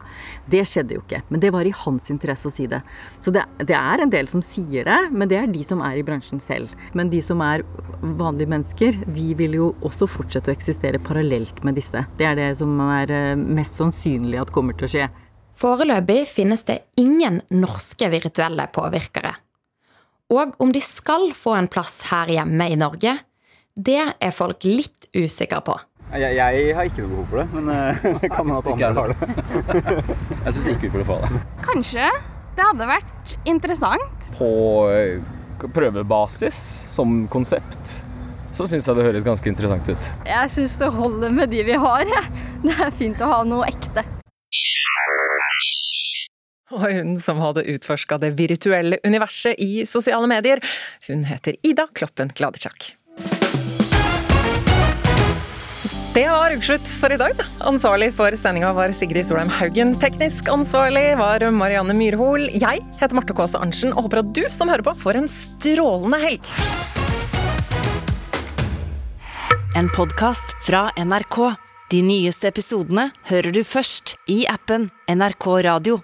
Det skjedde jo ikke, men det var i hans interesse å si det. Så det, det er en del som sier det, men det er de som er i bransjen selv. Men de som er vanlige mennesker, de vil jo også fortsette å eksistere parallelt med disse. Det er det som er mest sannsynlig at kommer til å skje. Foreløpig finnes det ingen norske virtuelle påvirkere. Og om de skal få en plass her hjemme i Norge, det er folk litt usikre på. Jeg, jeg har ikke noe behov for det, men eh, [LAUGHS] det kan hende at andre har det. jeg syns ikke vi burde få det. Kanskje. Det hadde vært interessant. På eh, prøvebasis, som konsept, så syns jeg det høres ganske interessant ut. Jeg syns det holder med de vi har. jeg. Det er fint å ha noe ekte. Og hun som hadde utforska det virtuelle universet i sosiale medier, hun heter Ida Kloppen Gladitsjak. Det var ukeslutt for i dag. da. Ansvarlig for sendinga var Sigrid Solheim Haugen. Teknisk ansvarlig var Marianne Myrhol. Jeg heter Marte Kaase Arntzen og håper at du som hører på, får en strålende helg. En podkast fra NRK. De nyeste episodene hører du først i appen NRK Radio.